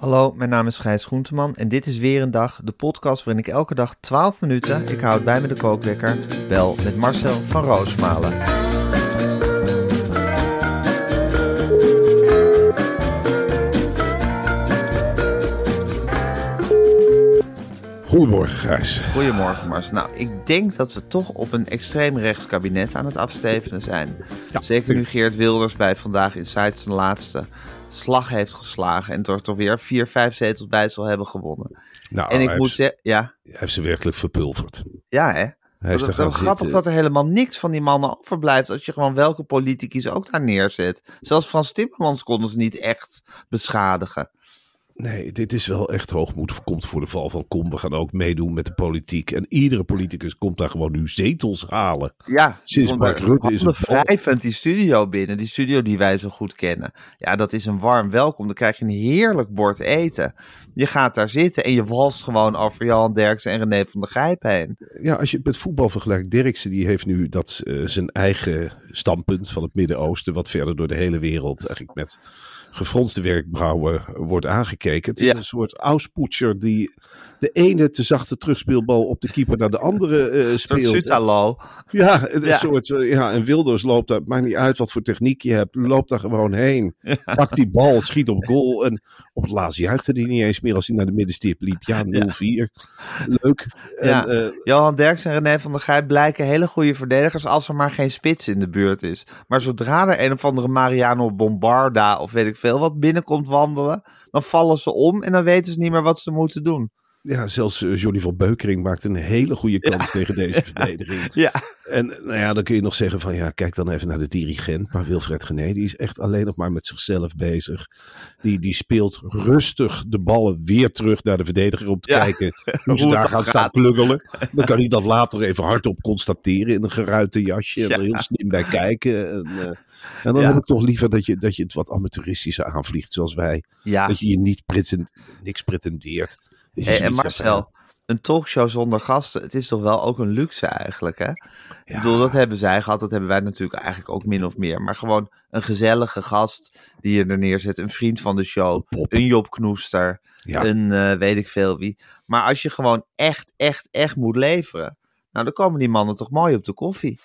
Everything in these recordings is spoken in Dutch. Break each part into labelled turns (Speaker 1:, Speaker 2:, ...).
Speaker 1: Hallo, mijn naam is Gijs Groenteman en dit is weer een dag, de podcast waarin ik elke dag 12 minuten, ik houd bij me de kookwekker, bel met Marcel van Roosmalen.
Speaker 2: Goedemorgen, Gijs.
Speaker 1: Goedemorgen Mars. Nou, ik denk dat we toch op een extreem rechts kabinet aan het afstevenen zijn.
Speaker 2: Ja.
Speaker 1: Zeker nu Geert Wilders bij Vandaag in zijn laatste slag heeft geslagen en er toch weer vier, vijf zetels bij zal hebben gewonnen.
Speaker 2: Nou,
Speaker 1: en ik moet zeggen, ja,
Speaker 2: hij heeft ze werkelijk verpulverd.
Speaker 1: ja hè.
Speaker 2: Hij is
Speaker 1: Dat, grappig
Speaker 2: zitten.
Speaker 1: dat er helemaal niks van die mannen overblijft als je gewoon welke politicus ook daar neerzet. Zelfs Frans Timmermans konden ze niet echt beschadigen.
Speaker 2: Nee, dit is wel echt hoogmoed. Komt voor de val van Kom. We gaan ook meedoen met de politiek. En iedere politicus komt daar gewoon nu zetels halen.
Speaker 1: Ja,
Speaker 2: Sinds Mark Rutte is een
Speaker 1: wrijvend die studio binnen, die studio die wij zo goed kennen. Ja, dat is een warm welkom. Dan krijg je een heerlijk bord eten. Je gaat daar zitten en je walst gewoon over Johan Derksen en René van der Grijp heen.
Speaker 2: Ja, als je het met voetbal vergelijkt. Dirksen die heeft nu dat eh, zijn eigen standpunt van het Midden-Oosten. Wat verder door de hele wereld eigenlijk met gefronste werkbrauwen wordt Het is
Speaker 1: Ja.
Speaker 2: een soort auspoetser die de ene te zachte terugspeelbal op de keeper naar de andere
Speaker 1: soort
Speaker 2: speelt. Ja, het is
Speaker 1: Ja.
Speaker 2: een soort, eh, ja, en Wilders loopt daar, maakt niet uit wat voor techniek je hebt, loopt daar gewoon heen. Pakt die bal, schiet op goal en op het laatst juichte hij niet eens meer als hij naar de middenstip liep. Ja, 0-4. Leuk. En, eh,
Speaker 1: Johan Derksen en René van der Grijp blijken hele goede verdedigers als er maar geen spits in de buurt is. Maar zodra er een of andere Mariano Bombarda of weet ik veel wat binnenkomt wandelen, dan vallen ze om en dan weten ze niet meer wat ze moeten doen.
Speaker 2: Ja, zelfs eh, Johnny van Beukering maakt een hele goede kans tegen deze verdediging.
Speaker 1: Ja,
Speaker 2: En nou ja, dan kun je nog zeggen van ja, kijk dan even naar de dirigent. Maar Wilfred Gené, die is echt alleen nog maar met zichzelf bezig. Die, die speelt rustig de ballen weer terug naar de verdediger om te
Speaker 1: Ja,
Speaker 2: kijken hoe ze daar gaan staan pluggelen. Dan kan hij dat later even hardop constateren in een geruite jasje. En er heel slim bij kijken. En, eh, en dan heb ik toch liever dat je, dat je het wat amateuristischer aanvliegt zoals wij. Dat je je niet niks pretendeert.
Speaker 1: Hey, en
Speaker 2: zoiets hebt
Speaker 1: Marcel, een talkshow zonder gasten, het is toch wel ook een luxe eigenlijk, hè? Ik
Speaker 2: Ja.
Speaker 1: bedoel, dat hebben zij gehad, dat hebben wij natuurlijk eigenlijk ook min of meer. Maar gewoon een gezellige gast die je er neerzet, een vriend van de show,
Speaker 2: Pop.
Speaker 1: een Job Knoester,
Speaker 2: Ja.
Speaker 1: een eh, weet ik veel wie. Maar als je gewoon echt, echt, echt moet leveren, nou dan komen die mannen toch mooi op de koffie.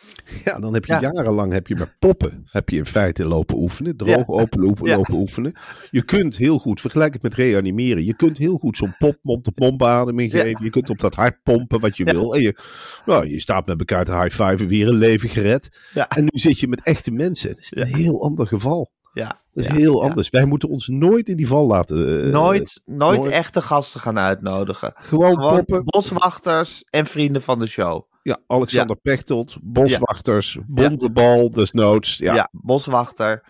Speaker 2: Ja, dan heb je
Speaker 1: Ja.
Speaker 2: jarenlang heb je met poppen heb je in feite lopen oefenen. Droog
Speaker 1: Ja.
Speaker 2: open lopen,
Speaker 1: Ja.
Speaker 2: lopen oefenen. Je kunt heel goed, vergelijk het met reanimeren. Je kunt heel goed zo'n pop mond-op-mond beademing geven. Je kunt op dat hart pompen wat je wil. En je, nou, je staat met elkaar te high-fiven, weer een leven gered. En nu zit je met echte mensen. Dat is een heel ander geval.
Speaker 1: Ja,
Speaker 2: Dat is
Speaker 1: ja,
Speaker 2: heel
Speaker 1: ja.
Speaker 2: anders. Wij moeten ons nooit in die val laten. eh,
Speaker 1: Nooit, nooit
Speaker 2: nooit.
Speaker 1: echte gasten gaan uitnodigen.
Speaker 2: Gewoon,
Speaker 1: Gewoon
Speaker 2: poppen.
Speaker 1: boswachters en vrienden van de show.
Speaker 2: Ja, Alexander Pechtold, boswachters, Bontebal, desnoods. Ja,
Speaker 1: Ja. boswachter.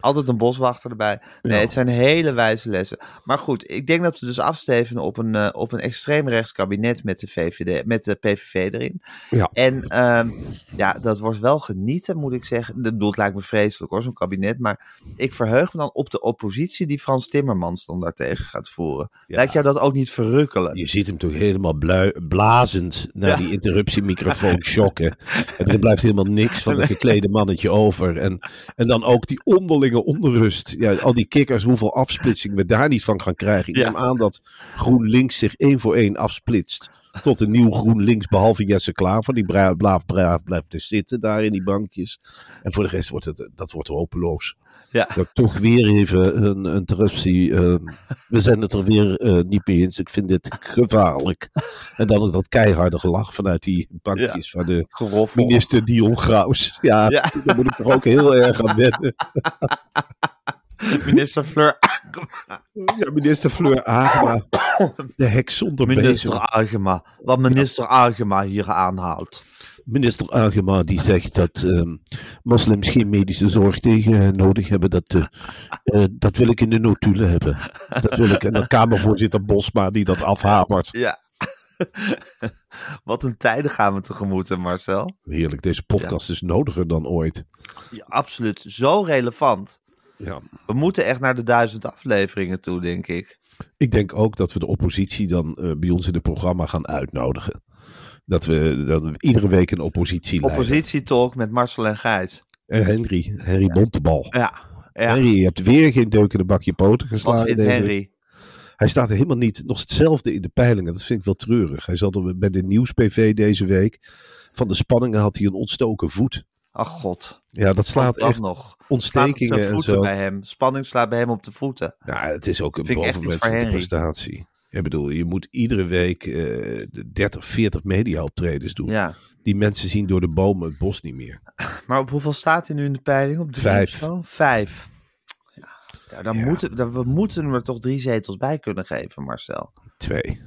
Speaker 1: Altijd een boswachter erbij. Nee,
Speaker 2: Ja.
Speaker 1: het zijn hele wijze lessen. Maar goed, ik denk dat we dus afstevenen op een, eh, op een extreem rechts kabinet met de, VVD, met de PVV erin.
Speaker 2: Ja.
Speaker 1: En ehm, ja, dat wordt wel genieten, moet ik zeggen. Dat het lijkt me vreselijk hoor, zo'n kabinet. Maar ik verheug me dan op de oppositie die Frans Timmermans dan daartegen gaat voeren. Lijkt jou dat ook niet verrukkelijk?
Speaker 2: Je ziet hem toch helemaal blui- blazend naar die interruptiemicrofoon shocken. En er blijft helemaal niks van het geklede mannetje over. En, en dan ook die onderlinge onrust. Ja, al die kikkers, hoeveel afsplitsing we daar niet van gaan krijgen. Ik
Speaker 1: Ja.
Speaker 2: neem aan dat GroenLinks zich één voor één afsplitst. Tot een nieuw GroenLinks, behalve Jesse Klaver. Die blaaf braaf blijft dus zitten daar in die bankjes. En voor de rest wordt het, dat wordt hopeloos.
Speaker 1: Ja.
Speaker 2: Dat ik toch weer even een interruptie. eh, we zijn het er weer eh, niet mee eens. Ik vind dit gevaarlijk. En dan ook dat keiharde gelach vanuit die bankjes van de
Speaker 1: Geroffel.
Speaker 2: minister Dion Graus. Ja,
Speaker 1: Ja.
Speaker 2: daar moet ik toch ook heel erg aan wennen.
Speaker 1: Minister Fleur.
Speaker 2: Ja, minister Fleur Agema. De hek zonder
Speaker 1: Minister
Speaker 2: bezem.
Speaker 1: Agema. Wat minister Agema hier aanhaalt.
Speaker 2: Minister Agema die zegt dat ehm, moslims geen medische zorg tegen nodig hebben. Dat, eh, eh, dat wil ik in de notulen hebben. Dat wil ik. En dan Kamervoorzitter Bosma die dat afhamert.
Speaker 1: Ja. Wat een tijden gaan we tegemoet, Marcel.
Speaker 2: Heerlijk, deze podcast is nodiger dan ooit.
Speaker 1: Ja, absoluut. Zo relevant.
Speaker 2: Ja.
Speaker 1: We moeten echt naar de duizend afleveringen toe, denk ik.
Speaker 2: Ik denk ook dat we de oppositie dan eh, bij ons in het programma gaan uitnodigen. Dat we dan iedere week een oppositie.
Speaker 1: Oppositietalk met Marcel en Gijs.
Speaker 2: En Henry, Henry Bontebal.
Speaker 1: Ja. ja.
Speaker 2: Henry, je hebt weer geen deuk in de bakje poten
Speaker 1: Wat
Speaker 2: geslagen. deze
Speaker 1: Henry?
Speaker 2: Hij staat er helemaal niet, nog hetzelfde in de peilingen. Dat vind ik wel treurig. Hij zat er bij de nieuws-PV deze week. Van de spanningen had hij een ontstoken voet.
Speaker 1: Ach god.
Speaker 2: Ja, dat slaat echt
Speaker 1: nog. Slaat op
Speaker 2: ontstekingen
Speaker 1: de
Speaker 2: en
Speaker 1: voeten
Speaker 2: zo.
Speaker 1: bij hem. Spanning slaat bij hem op de voeten.
Speaker 2: Ja, het is ook een bovenmenselijke prestatie. Ik bedoel, je moet iedere week eh, de 30, 40 media-optredens doen.
Speaker 1: Ja.
Speaker 2: Die mensen zien door de bomen het bos niet meer.
Speaker 1: Maar op hoeveel staat hij nu in de peiling? Op drie
Speaker 2: Vijf.
Speaker 1: Vijf. Ja, ja, dan
Speaker 2: Ja.
Speaker 1: Moeten, dan, we moeten er toch drie zetels bij kunnen geven, Marcel.
Speaker 2: Twee.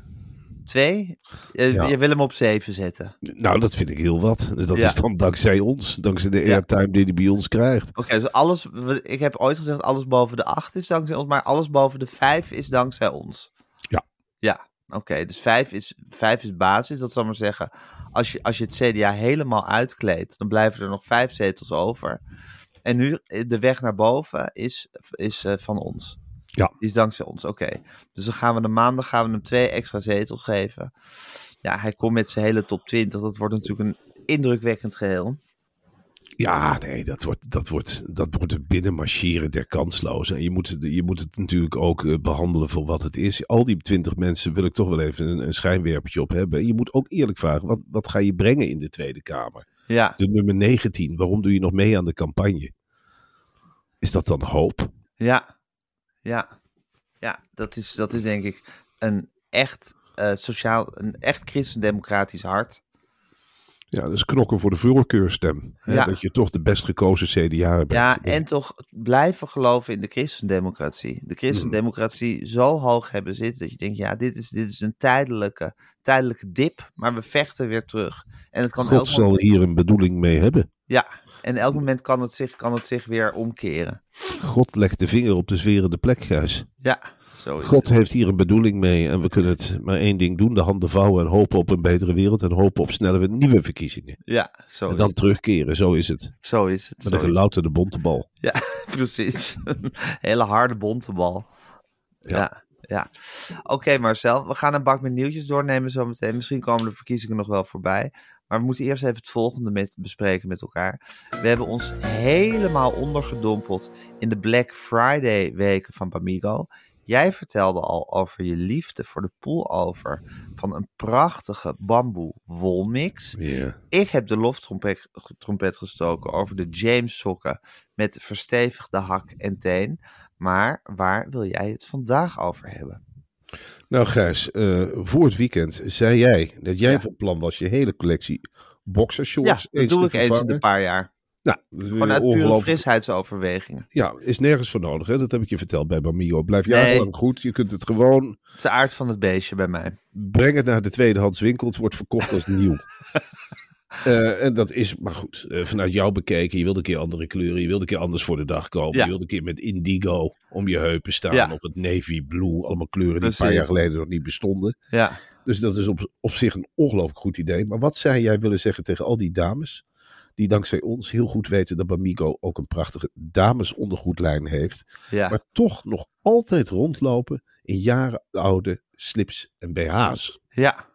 Speaker 1: Twee? Je,
Speaker 2: Ja.
Speaker 1: je wil hem op zeven zetten.
Speaker 2: Nou, dat vind ik heel wat. Dat is dan dankzij ons. Dankzij de airtime die hij bij ons krijgt.
Speaker 1: Oké, dus alles, ik heb ooit gezegd alles boven de acht is dankzij ons, maar alles boven de vijf is dankzij ons.
Speaker 2: Ja.
Speaker 1: Ja, oké, dus vijf is, vijf is basis, dat zal maar zeggen. Als je, als je het CDA helemaal uitkleedt, dan blijven er nog vijf zetels over. En nu, eh, de weg naar boven is, is eh, van ons.
Speaker 2: Ja.
Speaker 1: Die is dankzij ons, oké. Dus dan gaan we de maandag gaan we hem twee extra zetels geven. Ja, hij komt met zijn hele top 20. Dat wordt natuurlijk een indrukwekkend geheel.
Speaker 2: Ja, nee, dat wordt, dat wordt, dat wordt het binnenmarcheren der kanslozen. En je moet, het- je moet het natuurlijk ook eh, behandelen voor wat het is. Al die twintig mensen wil ik toch wel even een, een schijnwerpertje op hebben. En je moet ook eerlijk vragen, wat, wat ga je brengen in de Tweede Kamer?
Speaker 1: Ja,
Speaker 2: De nummer 19, waarom doe je nog mee aan de campagne? Is dat dan hoop?
Speaker 1: Ja, ja, ja. Dat is, dat is denk ik een echt eh, sociaal, een echt christendemocratisch hart.
Speaker 2: Ja, is knokken voor de voorkeurstem. Hè,
Speaker 1: Ja.
Speaker 2: Dat je toch de best gekozen CDA bent.
Speaker 1: Ja, en toch blijven geloven in de christendemocratie. De christendemocratie zo hoog hebben zitten dat je denkt, ja, dit is, dit is een tijdelijke, tijdelijke dip, maar we vechten weer terug. En het kan elk
Speaker 2: God zal
Speaker 1: moment,
Speaker 2: hier een bedoeling mee hebben.
Speaker 1: ja, en elk moment kan het, zich, kan het zich weer omkeren.
Speaker 2: God legt de vinger op de zwerende plek, Gijs.
Speaker 1: Ja, zo
Speaker 2: God
Speaker 1: het.
Speaker 2: heeft hier een bedoeling mee en we kunnen het maar één ding doen: de handen vouwen en hopen op een betere wereld en hopen op snelle nieuwe verkiezingen.
Speaker 1: Ja, zo
Speaker 2: En dan terugkeren, zo is het.
Speaker 1: Zo is het.
Speaker 2: Met een
Speaker 1: is het.
Speaker 2: gelouterde bontebal.
Speaker 1: Ja, precies. Een hele harde bontebal. Ja,
Speaker 2: Ja.
Speaker 1: ja. Oké Marcel, we gaan een bak met nieuwtjes doornemen zometeen. Misschien komen de verkiezingen nog wel voorbij. Maar we moeten eerst even het volgende met, bespreken met elkaar. We hebben ons helemaal ondergedompeld in de Black Friday weken van Bamigo. Jij vertelde al over je liefde voor de pullover van een prachtige bamboe wolmix.
Speaker 2: Ja.
Speaker 1: Ik heb de loftrompet trompet gestoken over de James sokken met verstevigde hak en teen. Maar waar wil jij het vandaag over hebben?
Speaker 2: Nou, Gijs, eh, voor het weekend zei jij dat jij
Speaker 1: Ja.
Speaker 2: van plan was je hele collectie boxershorts
Speaker 1: Ja, dat
Speaker 2: eens
Speaker 1: doe
Speaker 2: te
Speaker 1: ik eens in een paar jaar.
Speaker 2: Nou,
Speaker 1: Gewoon uit pure frisheidsoverwegingen.
Speaker 2: Ja, is nergens voor nodig, hè? Dat heb ik je verteld bij Bamigo. Blijft
Speaker 1: Nee.
Speaker 2: jarenlang goed. Je kunt het gewoon
Speaker 1: Het is de aard van het beestje bij mij.
Speaker 2: breng het naar de tweedehands winkel. Het wordt verkocht als nieuw. Eh, en dat is, maar goed, eh, vanuit jou bekeken. Je wilde een keer andere kleuren. Je wilde een keer anders voor de dag komen.
Speaker 1: Ja.
Speaker 2: Je wilde een keer met indigo om je heupen staan.
Speaker 1: Ja.
Speaker 2: Of het navy blue. Allemaal kleuren die een paar jaar geleden nog niet bestonden.
Speaker 1: Ja,
Speaker 2: Dus dat is op, op zich een ongelooflijk goed idee. Maar wat zou jij willen zeggen tegen al die dames? Die dankzij ons heel goed weten dat Bamigo ook een prachtige damesondergoedlijn heeft.
Speaker 1: ja.
Speaker 2: Maar toch nog altijd rondlopen in jaren oude slips en BH's.
Speaker 1: ja.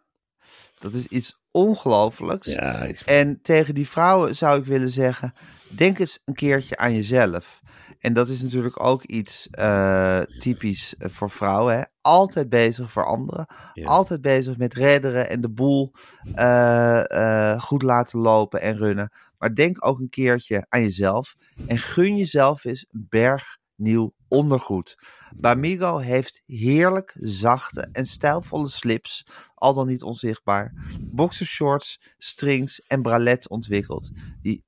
Speaker 1: Dat is iets ongelooflijks.
Speaker 2: Ja,
Speaker 1: En tegen die vrouwen zou ik willen zeggen: denk eens een keertje aan jezelf. En dat is natuurlijk ook iets eh, typisch eh, voor vrouwen. Hè? Altijd bezig voor anderen.
Speaker 2: Ja.
Speaker 1: Altijd bezig met redderen en de boel eh, goed laten lopen en runnen. Maar denk ook een keertje aan jezelf. En gun jezelf eens een berg nieuw ondergoed. Bamigo heeft heerlijk zachte en stijlvolle slips, al dan niet onzichtbaar, boxershorts, strings en bralette ontwikkeld. Die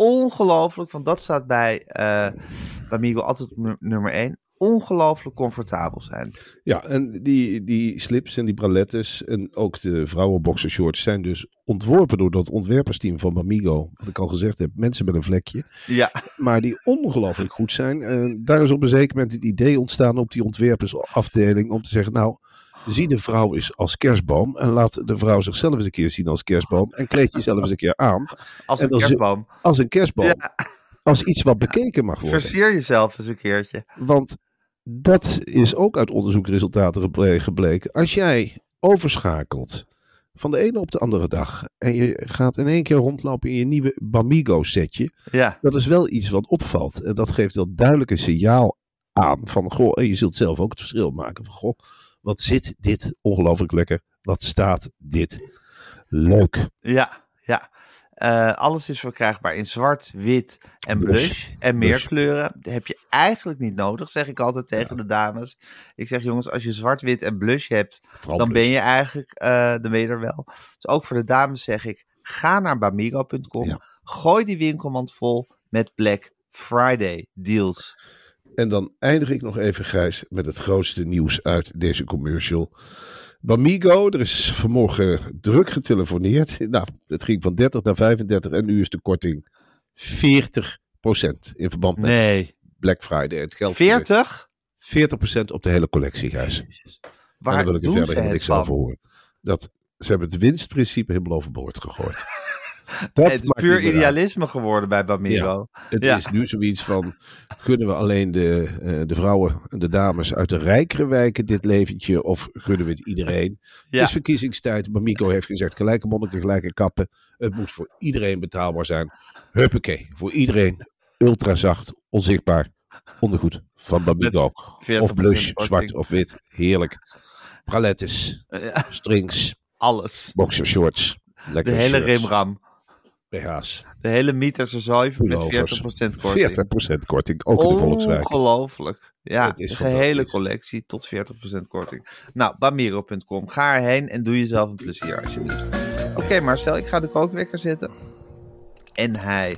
Speaker 1: ongelooflijk, want dat staat bij eh Bamigo altijd nummer 1, ongelooflijk comfortabel zijn.
Speaker 2: Ja, en die, die slips en die bralettes en ook de vrouwenboxershorts zijn dus ontworpen door dat ontwerpersteam van Bamigo. Wat ik al gezegd heb, mensen met een vlekje.
Speaker 1: Ja,
Speaker 2: Maar die ongelooflijk goed zijn. En daar is op een zeker moment het idee ontstaan op die ontwerpersafdeling om te zeggen, nou, zie de vrouw eens als kerstboom en laat de vrouw zichzelf eens een keer zien als kerstboom en kleed jezelf eens een keer aan
Speaker 1: als
Speaker 2: En
Speaker 1: een kerstboom.
Speaker 2: als een kerstboom.
Speaker 1: Ja,
Speaker 2: Als iets wat bekeken mag worden.
Speaker 1: versier jezelf eens een keertje.
Speaker 2: Want dat is ook uit onderzoekresultaten geble- gebleken. Als jij overschakelt van de ene op de andere dag en je gaat in één keer rondlopen in je nieuwe Bamigo setje,
Speaker 1: Ja,
Speaker 2: dat is wel iets wat opvalt. En dat geeft wel duidelijk een signaal aan van, goh, en je zult zelf ook het verschil maken van, goh, wat zit dit ongelooflijk lekker, wat staat dit leuk.
Speaker 1: ja, ja. Eh, alles is verkrijgbaar in zwart, wit en
Speaker 2: Blush.
Speaker 1: blush. En meer
Speaker 2: Blush.
Speaker 1: kleuren. Dat heb je eigenlijk niet nodig, zeg ik altijd tegen de dames. Ik zeg, jongens, als je zwart, wit en blush hebt,
Speaker 2: Vooral
Speaker 1: dan
Speaker 2: blush.
Speaker 1: ben je eigenlijk, eh, dan ben je er wel. Dus ook voor de dames zeg ik, ga naar bamigo.com.
Speaker 2: Ja.
Speaker 1: Gooi die winkelmand vol met Black Friday deals.
Speaker 2: En dan eindig ik nog even, Gijs, met het grootste nieuws uit deze commercial. Bamigo, er is vanmorgen druk getelefoneerd. Nou, het ging van 30 naar 35 en nu is de korting 40% in verband met
Speaker 1: Nee.
Speaker 2: Black Friday. Het geldt
Speaker 1: 40?
Speaker 2: 40% op de hele collectie, Gijs. En
Speaker 1: Waar
Speaker 2: daar wil ik er
Speaker 1: doen
Speaker 2: verder niks
Speaker 1: van?
Speaker 2: over horen. Dat, ze hebben het winstprincipe helemaal overboord gegooid. Dat
Speaker 1: het is puur
Speaker 2: uit.
Speaker 1: idealisme geworden bij Bamigo.
Speaker 2: Het
Speaker 1: Ja.
Speaker 2: is nu zoiets van, gunnen we alleen de, eh, de vrouwen en de dames uit de rijkere wijken dit leventje of gunnen we het iedereen?
Speaker 1: Ja.
Speaker 2: Het is verkiezingstijd, Bamigo heeft gezegd gelijke monniken, gelijke kappen. Het moet voor iedereen betaalbaar zijn. Huppakee, voor iedereen ultra zacht, onzichtbaar ondergoed van Bamigo.
Speaker 1: 40%
Speaker 2: Of blush, zwart of wit, heerlijk. Bralettes, strings,
Speaker 1: alles.
Speaker 2: boxershorts,
Speaker 1: De
Speaker 2: lekkere
Speaker 1: hele
Speaker 2: shirts,
Speaker 1: rimram.
Speaker 2: BH's,
Speaker 1: De hele mythische zooi met
Speaker 2: pullovers.
Speaker 1: 40% korting.
Speaker 2: 40% korting, ook in de Volkswijk.
Speaker 1: Ongelooflijk. Ja,
Speaker 2: Het
Speaker 1: de gehele collectie tot 40% korting. Nou, Bamiro.com. Ga erheen en doe jezelf een plezier alsjeblieft. Oké Marcel, ik ga de kookwekker zetten. En hij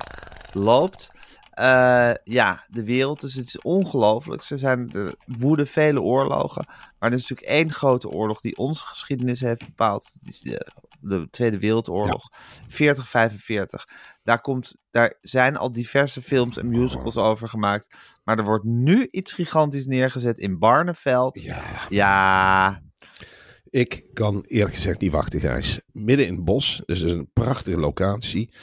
Speaker 1: loopt. Eh, ja, de wereld, dus het is ongelooflijk. Ze zijn de woeden vele oorlogen. Maar er is natuurlijk één grote oorlog die onze geschiedenis heeft bepaald. Dat is de, de Tweede Wereldoorlog. 4045. Daar, komt, daar zijn al diverse films en musicals over gemaakt. Maar er wordt nu iets gigantisch neergezet in Barneveld.
Speaker 2: Ja,
Speaker 1: Ja,
Speaker 2: Ik kan eerlijk gezegd niet wachten, Gijs. Midden in het bos, dus het is een prachtige locatie.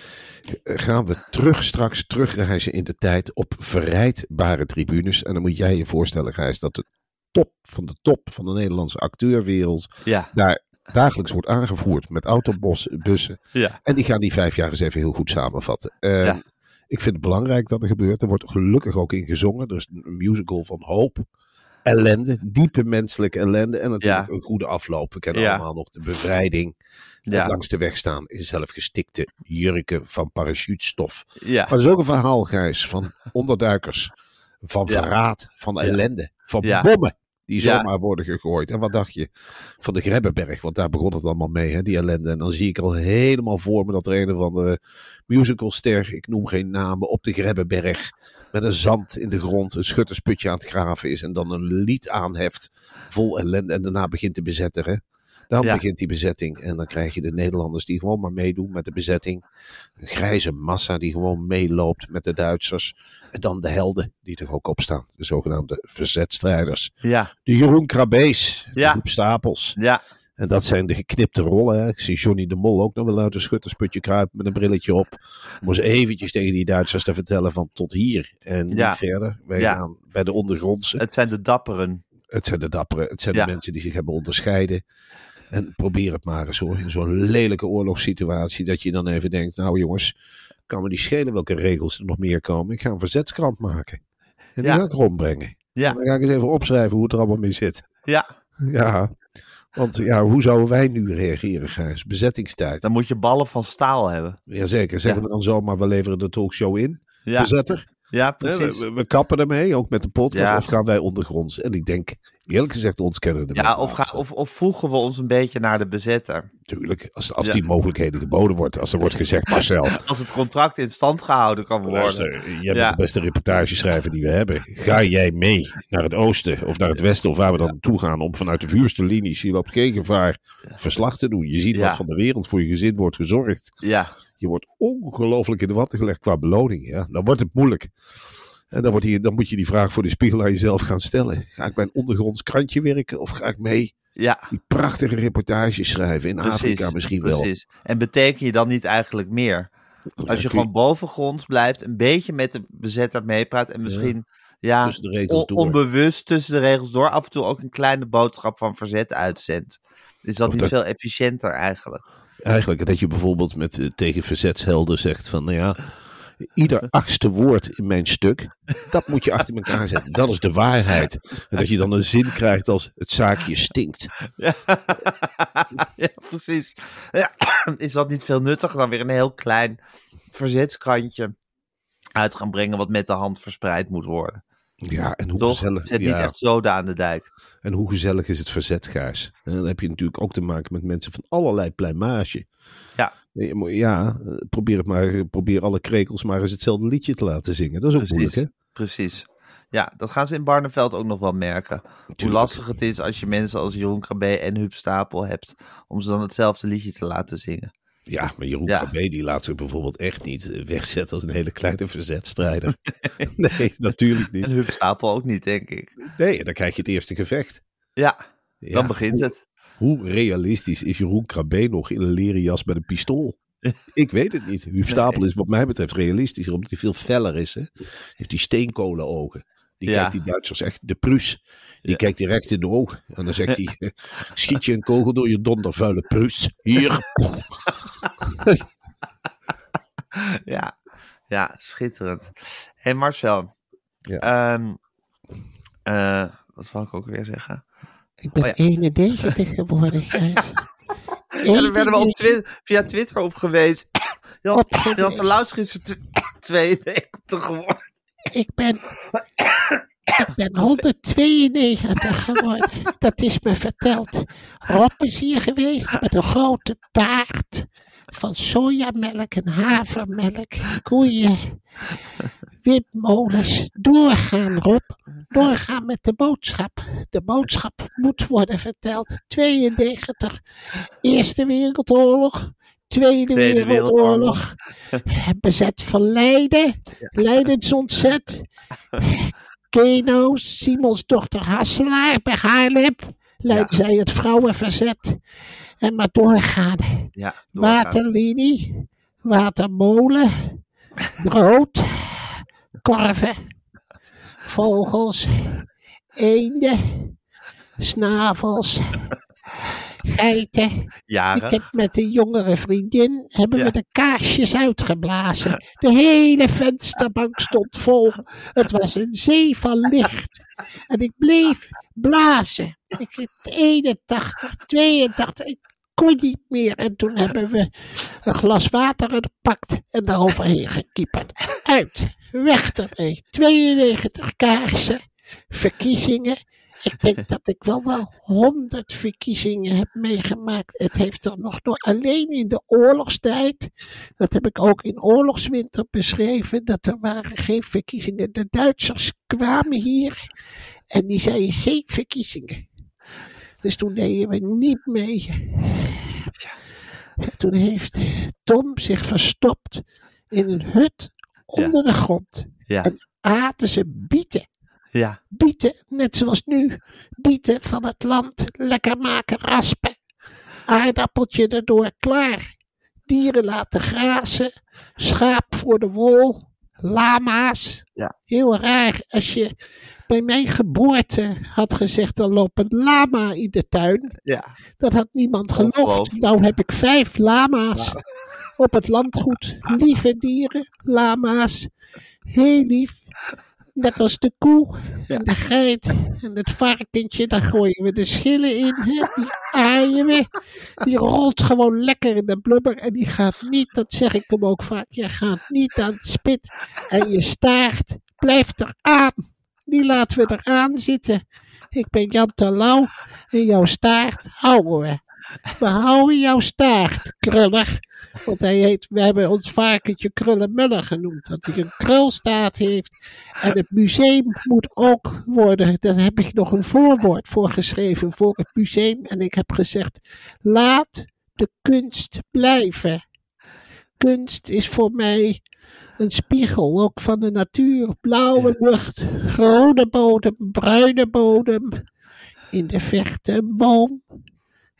Speaker 2: eh, Gaan we terug straks terugreizen in de tijd op verrijdbare tribunes. En dan moet jij je voorstellen, Gijs, dat de top van de top van de Nederlandse acteurwereld
Speaker 1: ja,
Speaker 2: daar dagelijks wordt aangevoerd met autobussen.
Speaker 1: ja.
Speaker 2: En die gaan die vijf jaar eens even heel goed samenvatten. Eh,
Speaker 1: Ja.
Speaker 2: Ik vind het belangrijk dat er gebeurt. Er wordt gelukkig ook in gezongen. Er is een musical van hoop, ellende, diepe menselijke ellende. En natuurlijk
Speaker 1: Ja.
Speaker 2: een goede afloop. We kennen
Speaker 1: Ja.
Speaker 2: allemaal nog de bevrijding.
Speaker 1: Ja.
Speaker 2: Langs de weg staan in zelfgestikte jurken van parachutestof.
Speaker 1: ja.
Speaker 2: Maar er is ook een verhaal, Gijs, van onderduikers. Van verraad, van ellende, van bommen. Die
Speaker 1: Ja.
Speaker 2: zomaar worden gegooid. En wat dacht je van de Grebbeberg? Want daar begon het allemaal mee, hè, die ellende. En dan zie ik al helemaal voor me dat er een of andere musicalster, ik noem geen namen, op de Grebbeberg. Met een zand in de grond, een schuttersputje aan het graven is. En dan een lied aanheft vol ellende. En daarna begint te bezetten. Hè? Dan
Speaker 1: Ja.
Speaker 2: begint die bezetting. En dan krijg je de Nederlanders die gewoon maar meedoen met de bezetting. Een grijze massa die gewoon meeloopt met de Duitsers. En dan de helden die er ook op staan. De zogenaamde verzetstrijders.
Speaker 1: Ja,
Speaker 2: De Jeroen Krabbees. De
Speaker 1: Ja.
Speaker 2: Joep Stapels.
Speaker 1: ja,
Speaker 2: En dat zijn de geknipte rollen. Hè. Ik zie Johnny de Mol ook nog wel uit een schuttersputje kruipen met een brilletje op. Eens eventjes tegen die Duitsers te vertellen van tot hier en
Speaker 1: Ja.
Speaker 2: niet verder. Wij
Speaker 1: Ja.
Speaker 2: gaan bij de ondergrondse.
Speaker 1: het zijn de dapperen.
Speaker 2: Het zijn de dapperen. Het zijn
Speaker 1: Ja.
Speaker 2: de mensen die zich hebben onderscheiden. En probeer het maar eens hoor. In zo'n lelijke oorlogssituatie. Dat je dan even denkt. Nou jongens. Kan me die schelen welke regels er nog meer komen. Ik ga een verzetskrant maken. En
Speaker 1: Ja.
Speaker 2: die ga ik rondbrengen.
Speaker 1: Ja.
Speaker 2: Dan ga ik eens even opschrijven hoe het er allemaal mee zit.
Speaker 1: Ja,
Speaker 2: Ja, want ja, hoe zouden wij nu reageren, Gijs? Bezettingstijd.
Speaker 1: dan moet je ballen van staal hebben.
Speaker 2: Jazeker, zeggen
Speaker 1: Ja.
Speaker 2: we dan zomaar, we leveren de talkshow in.
Speaker 1: Ja,
Speaker 2: Bezetter.
Speaker 1: Ja precies.
Speaker 2: We, kappen ermee, ook met de podcast.
Speaker 1: Ja.
Speaker 2: Of gaan wij ondergronds? En ik denk, eerlijk gezegd, ons kennen de
Speaker 1: Ja, of, ga, of, of voegen we ons een beetje naar de bezetter.
Speaker 2: Natuurlijk, als, als
Speaker 1: Ja.
Speaker 2: die mogelijkheden geboden wordt. Als er wordt gezegd, Marcel,
Speaker 1: Als het contract in stand gehouden kan worden.
Speaker 2: luister, jij bent
Speaker 1: Ja.
Speaker 2: de beste reportageschrijver die we hebben. Ga jij mee naar het oosten of naar het westen of waar we dan naartoe gaan om vanuit de vuurste linies, je loopt geen gevaar, verslag te doen. Je ziet wat van de wereld voor je gezin wordt gezorgd.
Speaker 1: Ja,
Speaker 2: Je wordt ongelooflijk in de watten gelegd qua beloning. Ja? Dan wordt het moeilijk. En dan, wordt die, dan moet je die vraag voor de spiegel aan jezelf gaan stellen. Ga ik bij een ondergronds krantje werken of ga ik mee
Speaker 1: ja,
Speaker 2: die prachtige reportages schrijven in
Speaker 1: precies.
Speaker 2: Afrika misschien wel?
Speaker 1: precies. En beteken je dan niet eigenlijk meer? Als je gewoon bovengronds blijft, een beetje met de bezetter meepraat en misschien ja,
Speaker 2: tussen
Speaker 1: on- onbewust tussen de regels door af en toe ook een kleine boodschap van verzet uitzendt. Is dat
Speaker 2: Of
Speaker 1: niet
Speaker 2: dat-
Speaker 1: veel efficiënter eigenlijk?
Speaker 2: Eigenlijk dat je bijvoorbeeld met, eh, tegen verzetshelden zegt van, nou ja, ieder achtste woord in mijn stuk, dat moet je achter elkaar zetten. Dat is de waarheid. En dat je dan een zin krijgt als, het zaakje stinkt.
Speaker 1: Ja, precies. Is dat niet veel nuttiger dan weer een heel klein verzetskrantje uit gaan brengen wat met de hand verspreid moet worden?
Speaker 2: Ja, en hoe
Speaker 1: Toch?
Speaker 2: gezellig,
Speaker 1: Zet niet
Speaker 2: ja,
Speaker 1: echt zoden aan de dijk.
Speaker 2: en hoe gezellig is het verzet, Gijs? En dan heb je natuurlijk ook te maken met mensen van allerlei pluimage.
Speaker 1: Ja.
Speaker 2: Ja, probeer, het maar, probeer alle krekels maar eens hetzelfde liedje te laten zingen. Dat is ook moeilijk, hè?
Speaker 1: Precies. Ja, dat gaan ze in Barneveld ook nog wel merken. Hoe lastig het is als je mensen als Jeroen Krabbe en Huub Stapel hebt om ze dan hetzelfde liedje te laten zingen.
Speaker 2: Ja, maar Jeroen
Speaker 1: Ja.
Speaker 2: Krabbe die laat zich bijvoorbeeld echt niet eh, wegzetten als een hele kleine verzetstrijder. nee, natuurlijk
Speaker 1: En
Speaker 2: niet.
Speaker 1: Huub Stapel ook niet, denk ik.
Speaker 2: Nee, dan krijg je het eerste gevecht.
Speaker 1: Ja,
Speaker 2: Ja,
Speaker 1: dan begint het.
Speaker 2: Hoe realistisch is Jeroen Krabbe nog in een leren jas met een pistool? Ik weet het niet. Huub Stapel is wat mij betreft realistischer, omdat hij veel feller is. Hè? Heeft die steenkolenogen. Die
Speaker 1: Ja.
Speaker 2: kijkt die Duitsers echt, de Prus. Die
Speaker 1: Ja.
Speaker 2: kijkt direct in de ogen. En dan zegt hij, schiet je een kogel door je dondervuile Prus. Hier.
Speaker 1: Ja, ja schitterend. hey Marcel.
Speaker 2: Ja.
Speaker 1: Ehm, eh, wat wou ik ook weer zeggen?
Speaker 3: Ik ben
Speaker 1: Oh ja.
Speaker 3: 91 geworden.
Speaker 1: Ja, daar werden we op twi- via Twitter op geweest. Je had, je had de luistergister tw- 92 geworden.
Speaker 3: Ik ben, ik ben 192 geworden. Dat is me verteld. Rob is hier geweest met een grote taart van sojamelk en havermelk, koeien, wipmolens. Doorgaan, Rob. Doorgaan met de boodschap. De boodschap moet worden verteld. 92. Eerste Wereldoorlog. Tweede,
Speaker 1: Tweede
Speaker 3: Wereldoorlog. Bezet van Leiden. Leidens ontzet. Keno, Simons dochter Hasselaar bij Haarlem. Leidde zij het vrouwenverzet. En maar doorgaan.
Speaker 1: Ja, doorgaan.
Speaker 3: Waterlinie, watermolen, brood, korven, vogels, eenden, snavels, geiten. Ik
Speaker 1: Jaren.
Speaker 3: heb met een jongere vriendin hebben
Speaker 1: Ja.
Speaker 3: we de kaarsjes uitgeblazen. De hele vensterbank stond vol. Het was een zee van licht. En ik bleef blazen. Ik heb 81, 82. Ik kon niet meer. En toen hebben we een glas water gepakt en daaroverheen gekieperd. Uit. Weg ermee. 92 kaarsen. Verkiezingen. Ik denk dat ik wel wel honderd verkiezingen heb meegemaakt. Het heeft er nog door alleen in de oorlogstijd. Dat heb ik ook in oorlogswinter beschreven. Dat er waren geen verkiezingen. De Duitsers kwamen hier en die zeiden geen verkiezingen. Dus toen deden we niet mee. En toen heeft Tom zich verstopt in een hut onder de grond.
Speaker 1: Ja,
Speaker 3: En aten ze bieten
Speaker 1: ja,
Speaker 3: bieten, net zoals nu. Bieten van het land, lekker maken, raspen. Aardappeltje erdoor, klaar. Dieren laten grazen, schaap voor de wol, lama's.
Speaker 1: Ja.
Speaker 3: Heel raar, als je bij mijn geboorte had gezegd, er loopt een lama in de tuin.
Speaker 1: ja.
Speaker 3: Dat had niemand geloofd. Nou heb ik vijf lama's op het landgoed. Lieve dieren, lama's. Heel lief. Net als de koe en de geit en het varkentje, daar gooien we de schillen in. Hè? Die aaien we. Die rolt gewoon lekker in de blubber en die gaat niet, dat zeg ik hem ook vaak, je gaat niet aan het spit. En je staart blijft er aan. Die laten we eraan zitten. Ik ben Jan Terlouw en jouw staart houden we. We houden jouw staart, kruller. Want hij heet, we hebben ons varkentje Krullenmuller genoemd. Dat hij een krulstaart heeft. En het museum moet ook worden. Daar heb ik nog een voorwoord voor geschreven voor het museum. En ik heb gezegd: laat de kunst blijven. Kunst is voor mij een spiegel, ook van de natuur. Blauwe lucht, groene bodem, bruine bodem. In de verte een boom.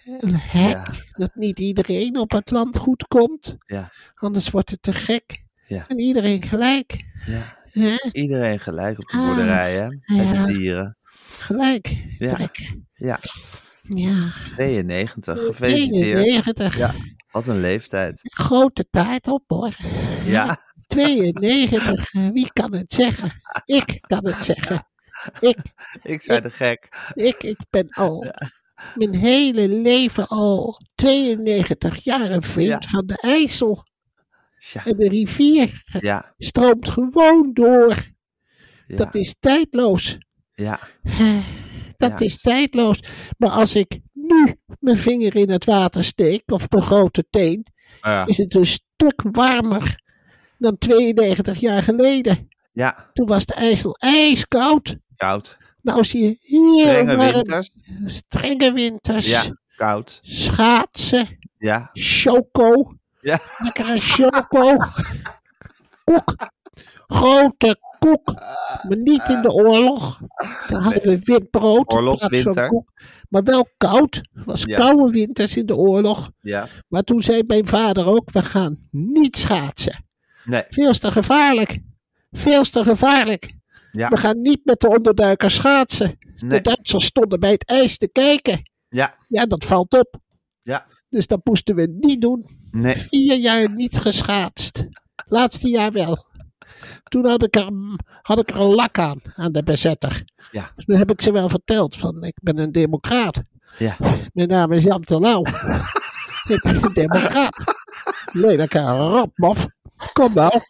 Speaker 3: Een hek,
Speaker 1: Ja.
Speaker 3: dat niet iedereen op het land goed komt.
Speaker 1: Ja.
Speaker 3: Anders wordt het te gek.
Speaker 1: Ja.
Speaker 3: En iedereen gelijk.
Speaker 1: Ja. Iedereen gelijk op de
Speaker 3: Ah,
Speaker 1: boerderij, hè? Met
Speaker 3: ja.
Speaker 1: de dieren.
Speaker 3: Gelijk
Speaker 1: Ja. Ja,
Speaker 3: Ja.
Speaker 1: 92. Gefeliciteerd.
Speaker 3: 92.
Speaker 1: Ja. Wat een leeftijd.
Speaker 3: Grote taart op hoor.
Speaker 1: Ja,
Speaker 3: 92. Wie kan het zeggen? Ik kan het zeggen. Ik,
Speaker 1: ik zei de gek.
Speaker 3: ik, ik ben al mijn hele leven al 92 jaar een vriend
Speaker 1: Ja.
Speaker 3: van de IJssel.
Speaker 1: Ja,
Speaker 3: En de rivier
Speaker 1: ja,
Speaker 3: stroomt gewoon door.
Speaker 1: ja.
Speaker 3: Dat is tijdloos.
Speaker 1: ja.
Speaker 3: Dat
Speaker 1: Ja.
Speaker 3: is tijdloos. Maar als ik nu mijn vinger in het water steek, of mijn grote teen,
Speaker 1: Ja.
Speaker 3: is het een stuk warmer dan 92 jaar geleden.
Speaker 1: ja,
Speaker 3: Toen was de IJssel ijskoud.
Speaker 1: koud.
Speaker 3: Nou zie je heel
Speaker 1: Strenge winters.
Speaker 3: Strenge winters.
Speaker 1: Ja, koud.
Speaker 3: Schaatsen.
Speaker 1: Ja,
Speaker 3: Choco.
Speaker 1: ja,
Speaker 3: Lekkere choco. Koek. Grote koek. Maar niet in de oorlog. Daar hadden we wit brood.
Speaker 1: Oorlogswinter.
Speaker 3: Maar wel koud. Het was
Speaker 1: Ja.
Speaker 3: koude winters in de oorlog.
Speaker 1: ja.
Speaker 3: Maar toen zei mijn vader ook, we gaan niet schaatsen.
Speaker 1: Nee,
Speaker 3: Veel te gevaarlijk. Veel te gevaarlijk.
Speaker 1: Ja,
Speaker 3: We gaan niet met de onderduikers schaatsen.
Speaker 1: nee.
Speaker 3: De Duitsers stonden bij het ijs te kijken.
Speaker 1: Ja,
Speaker 3: Ja, dat valt op.
Speaker 1: ja,
Speaker 3: Dus dat moesten we niet doen.
Speaker 1: nee.
Speaker 3: Vier jaar niet geschaatst. Laatste jaar wel. Toen had ik, er, had ik er een lak aan, aan de bezetter.
Speaker 1: Ja,
Speaker 3: Dus nu heb ik ze wel verteld van, ik ben een democraat.
Speaker 1: ja.
Speaker 3: Mijn naam is Jan Terlouw. ik ben een democraat. Lelijke rapmof. Kom nou.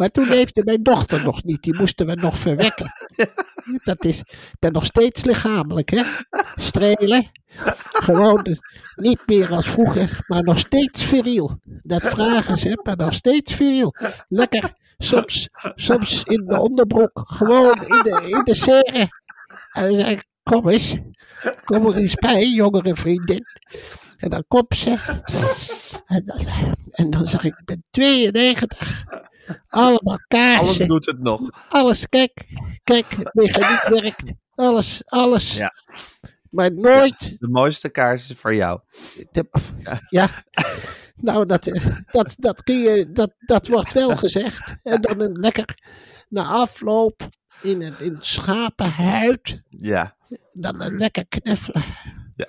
Speaker 3: Maar toen leefde mijn dochter nog niet. Die moesten we nog verwekken. Dat is, ik ben nog steeds lichamelijk, hè. Strelen. Gewoon niet meer als vroeger, maar nog steeds viriel. Dat vragen ze, maar nog steeds viriel. Lekker, soms, soms in de onderbroek. Gewoon in de, in de serre. En dan zeg ik, kom eens. Kom er eens bij, jongere vriendin. En dan komt ze. En dan, en dan zeg ik, ik ben 92. Allemaal
Speaker 1: Alles
Speaker 3: kaarsen.
Speaker 1: doet het nog.
Speaker 3: Alles, kijk, kijk, het mechaniek werkt. Alles, alles.
Speaker 1: Ja.
Speaker 3: Maar nooit.
Speaker 1: De mooiste kaars is voor jou.
Speaker 3: de- ja. Nou, dat, dat, dat kun je, dat, dat wordt wel gezegd. En dan een lekker, na afloop, in een, in schapenhuid,
Speaker 1: Ja,
Speaker 3: dan een lekker knuffelen.
Speaker 1: Ja.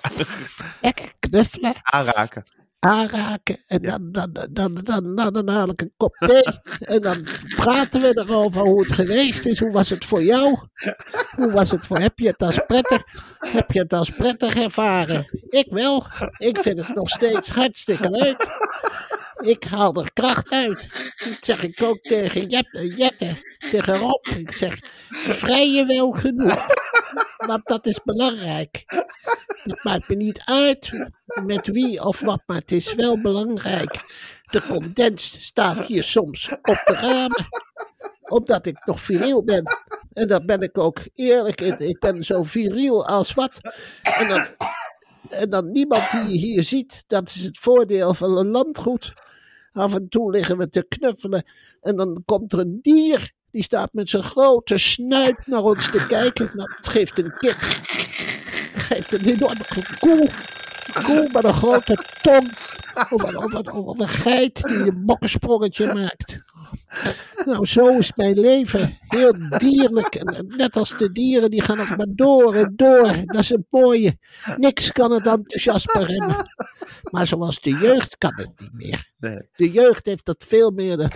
Speaker 3: Lekker knuffelen,
Speaker 1: aanraken.
Speaker 3: Aanraken. En dan, dan, dan, dan, dan, haal ik een kop thee. En dan praten we erover hoe het geweest is. Hoe was het voor jou? Hoe was het voor, heb je het als prettig, heb je het als prettig ervaren? Ik wel. Ik vind het nog steeds hartstikke leuk. Ik haal er kracht uit. Dat zeg ik ook tegen Jette, Jette, tegen Rob. Ik zeg, vrij je wel genoeg. Want dat is belangrijk. Het maakt me niet uit met wie of wat, maar het is wel belangrijk. De condens staat hier soms op de ramen. Omdat ik nog viriel ben. En daar ben ik ook eerlijk. Ik ben zo viriel als wat. En dan, en dan niemand die je hier ziet. Dat is het voordeel van een landgoed. Af en toe liggen we te knuffelen. En dan komt er een dier. Die staat met zijn grote snuit naar ons te kijken. Nou, het geeft een kip. Het geeft een enorme koe. Een koe met een grote tong. Of een, of een, of een geit die een bokkensprongetje maakt. Nou, zo is mijn leven. Heel dierlijk. En net als de dieren, die gaan ook maar door en door. Dat is het mooie. Niks kan het enthousiasme remmen. Maar zoals de jeugd kan het niet meer. De jeugd heeft dat veel meer. Dat,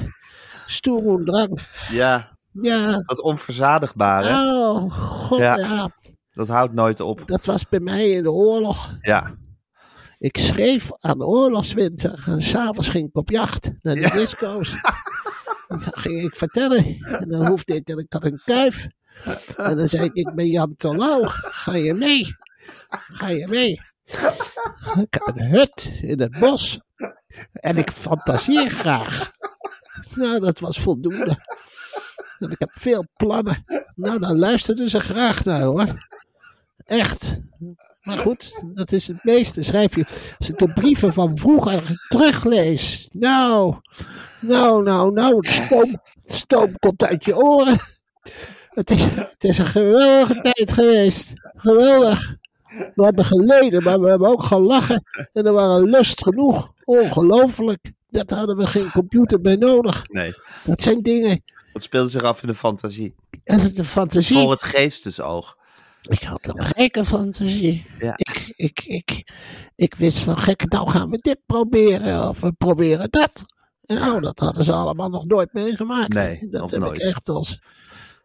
Speaker 3: Stoer en drang.
Speaker 1: Ja,
Speaker 3: Ja.
Speaker 1: dat onverzadigbare,
Speaker 3: Oh, god,
Speaker 1: Ja.
Speaker 3: ja.
Speaker 1: dat houdt nooit op.
Speaker 3: Dat was bij mij in de oorlog.
Speaker 1: Ja,
Speaker 3: Ik schreef aan de oorlogswinter en s'avonds ging ik op jacht naar de
Speaker 1: Ja.
Speaker 3: disco's. En dan ging ik vertellen. En dan hoefde ik, en ik had een kuif. En dan zei ik, ik ben Jan Terlouw. Ga je mee? Ga je mee? Ik heb een hut in het bos. En ik fantaseer graag. Nou, dat was voldoende. En ik heb veel plannen. Nou, dan luisterden ze graag naar hoor. Echt. Maar goed, dat is het meeste. Schrijf je, als ik de brieven van vroeger teruglees. Nou, nou, nou, nou, het stoom, stoom komt uit je oren. Het is, het is een geweldige tijd geweest. Geweldig. We hebben geleden, maar we hebben ook gelachen. En er waren lust genoeg. Ongelooflijk. Dat hadden we geen computer bij nodig.
Speaker 1: nee.
Speaker 3: Dat zijn dingen.
Speaker 1: Dat speelde zich af in de fantasie.
Speaker 3: Is de fantasie.
Speaker 1: Voor het geestesoog.
Speaker 3: Ik had een gekke fantasie.
Speaker 1: Ja.
Speaker 3: Ik, ik, ik, ik wist van gek, nou gaan we dit proberen of we proberen dat. En nou, dat hadden ze allemaal nog nooit meegemaakt.
Speaker 1: Nee,
Speaker 3: dat heb
Speaker 1: nooit.
Speaker 3: ik echt als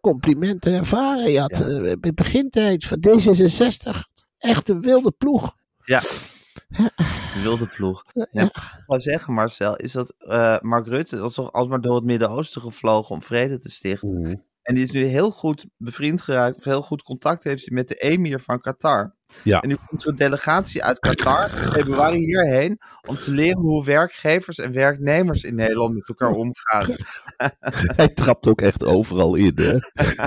Speaker 3: complimenten ervaren. Je had eh, in de begintijd van D66 echt een wilde ploeg.
Speaker 1: Ja, de wilde ploeg. Ja,
Speaker 3: Ja.
Speaker 1: Wou zeggen, Marcel, is dat eh, Mark Rutte was toch alsmaar door het Midden-Oosten gevlogen om vrede te stichten. En die is nu heel goed bevriend geraakt, of heel goed contact heeft hij met de emir van Qatar.
Speaker 2: Ja.
Speaker 1: En nu komt er een delegatie uit Qatar in februari hierheen om te leren hoe werkgevers en werknemers in Nederland met elkaar omgaan.
Speaker 2: Hij trapt ook echt overal in, hè?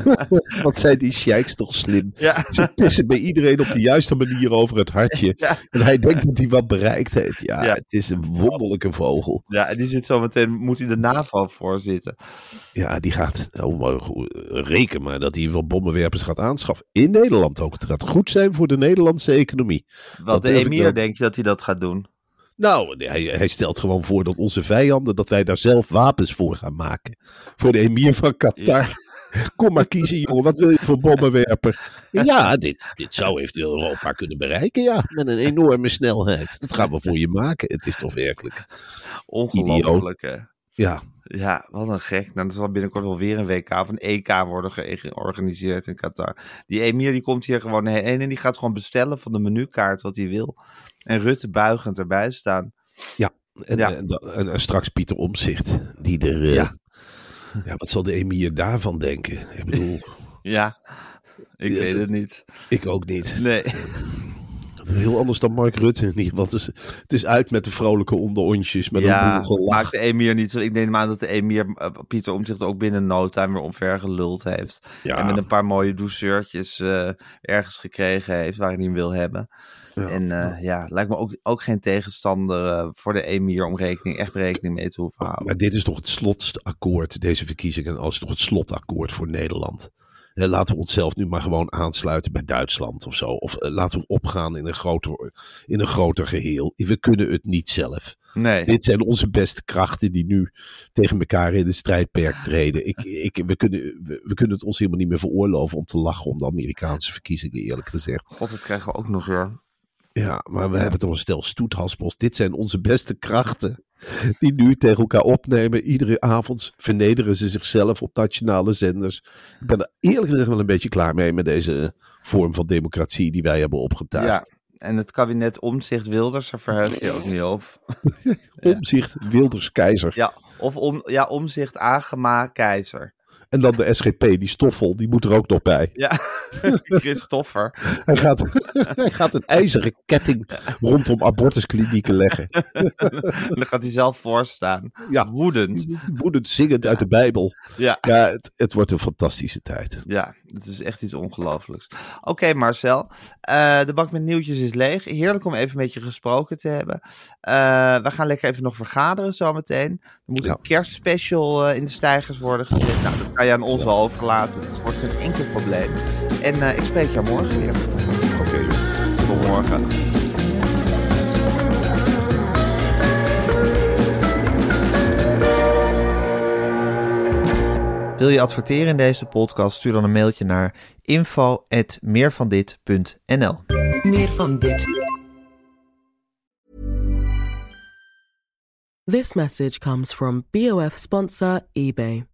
Speaker 2: Wat zijn die sheiks toch slim?
Speaker 1: Ja,
Speaker 2: Ze pissen bij iedereen op de juiste manier over het hartje.
Speaker 1: Ja.
Speaker 2: En hij denkt dat hij wat bereikt heeft. Ja,
Speaker 1: Ja.
Speaker 2: het is een wonderlijke vogel.
Speaker 1: ja en die zit zo meteen, moet hij de NAVO voorzitten.
Speaker 2: Ja, die gaat, oh, maar reken maar dat hij wel bommenwerpers gaat aanschaffen. In Nederland ook. Het gaat goed zijn voor de Nederlandse economie.
Speaker 1: Wat
Speaker 2: Dat
Speaker 1: de emir
Speaker 2: wel.
Speaker 1: denk je dat hij dat gaat doen?
Speaker 2: Nou, hij, hij stelt gewoon voor dat onze vijanden, dat wij daar zelf wapens voor gaan maken. Voor de emir van Qatar. Kom maar kiezen, jongen. Wat wil je voor bommenwerper? Ja, dit, dit zou eventueel Europa kunnen bereiken, ja. Met een enorme snelheid. Dat gaan we voor je maken. Het is toch werkelijk.
Speaker 1: Ongelooflijk, hè?
Speaker 2: Ja,
Speaker 1: Ja, wat een gek. Nou, er zal binnenkort wel weer een WK of een EK worden ge- georganiseerd in Qatar. Die emir die komt hier gewoon heen en die gaat gewoon bestellen van de menukaart wat hij wil. En Rutte buigend erbij staan.
Speaker 2: En,
Speaker 1: Ja.
Speaker 2: en, en- en straks Pieter Omzicht, die er... eh,
Speaker 1: Ja.
Speaker 2: ja. wat zal de emir daarvan denken? Ik bedoel,
Speaker 1: Ja, ik
Speaker 2: Ja,
Speaker 1: weet
Speaker 2: dat-
Speaker 1: het niet.
Speaker 2: ik ook niet.
Speaker 1: Nee.
Speaker 2: Heel anders dan Mark Rutte. in ieder geval. Het is, het is uit met de vrolijke onderontjes, met
Speaker 1: ja,
Speaker 2: een boel
Speaker 1: maakt de emir niet zo. Ik neem aan dat de emir eh, Pieter Omtzigt ook binnen no time weer omver geluld heeft.
Speaker 2: Ja.
Speaker 1: En met een paar mooie douceurtjes eh, ergens gekregen heeft waar hij hem wil hebben.
Speaker 2: Ja.
Speaker 1: En eh, ja, lijkt me ook, ook geen tegenstander voor de emir om rekening, echt rekening mee te hoeven houden.
Speaker 2: Maar dit is toch het slotakkoord, deze verkiezingen, als toch het slotakkoord voor Nederland. Laten we onszelf nu maar gewoon aansluiten bij Duitsland of zo. Of eh, laten we opgaan in een, groter, in een groter geheel. We kunnen het niet zelf.
Speaker 1: Nee.
Speaker 2: Dit zijn onze beste krachten die nu tegen elkaar in de strijdperk treden. Ik, ik, we, kunnen, we, we kunnen het ons helemaal niet meer veroorloven om te lachen om de Amerikaanse verkiezingen, eerlijk gezegd.
Speaker 1: God, dat krijgen we ook nog weer.
Speaker 2: Ja, maar we hebben toch een stel stoethaspels. Dit zijn onze beste krachten. Die nu tegen elkaar opnemen. Iedere avond vernederen ze zichzelf op nationale zenders. Ik ben er eerlijk gezegd wel een beetje klaar mee met deze vorm van democratie die wij hebben opgetuigd.
Speaker 1: Ja. En het kabinet Omzicht Wilders, daar verheug je ook niet op.
Speaker 2: Omzicht, Wilders, Keizer.
Speaker 1: Ja, of om, ja, Omzicht Agema Keizer.
Speaker 2: En dan de SGP, die Stoffel, die moet er ook nog bij.
Speaker 1: Ja, Christoffer.
Speaker 2: Hij gaat, hij gaat een ijzeren ketting rondom abortusklinieken leggen.
Speaker 1: En dan gaat hij zelf voorstaan.
Speaker 2: Ja.
Speaker 1: Woedend.
Speaker 2: Woedend zingend uit de Bijbel.
Speaker 1: Ja.
Speaker 2: Ja, het, het wordt een fantastische tijd.
Speaker 1: Ja, het is echt iets ongelooflijks. Oké, Marcel. eh, de bak met nieuwtjes is leeg. Heerlijk om even met je gesproken te hebben. Eh, we gaan lekker even nog vergaderen zometeen. Er moet een kerstspecial eh, in de stijgers worden gezet. Nou, dat kan je aan ons wel overlaten. Dat wordt geen enkel probleem. En eh, ik spreek jou morgen weer.
Speaker 2: Oké.
Speaker 1: Tot morgen. Wil je adverteren in deze podcast? Stuur dan een mailtje naar info@meervandit.nl.
Speaker 4: Meer van dit. This message comes from BOF sponsor eBay.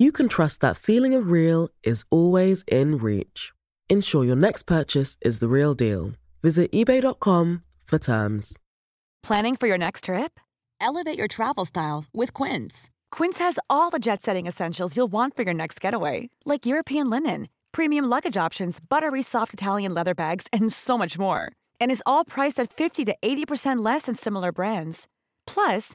Speaker 4: you can trust that feeling of real is always in reach. Ensure your next purchase is the real deal. Visit eBay.com for terms.
Speaker 5: Planning for your next trip? Elevate your travel style with Quince. Quince has all the jet setting essentials you'll want for your next getaway, like European linen premium luggage options, buttery soft Italian leather bags, and so much more. And is all priced at 50 to 80% less than similar brands. Plus,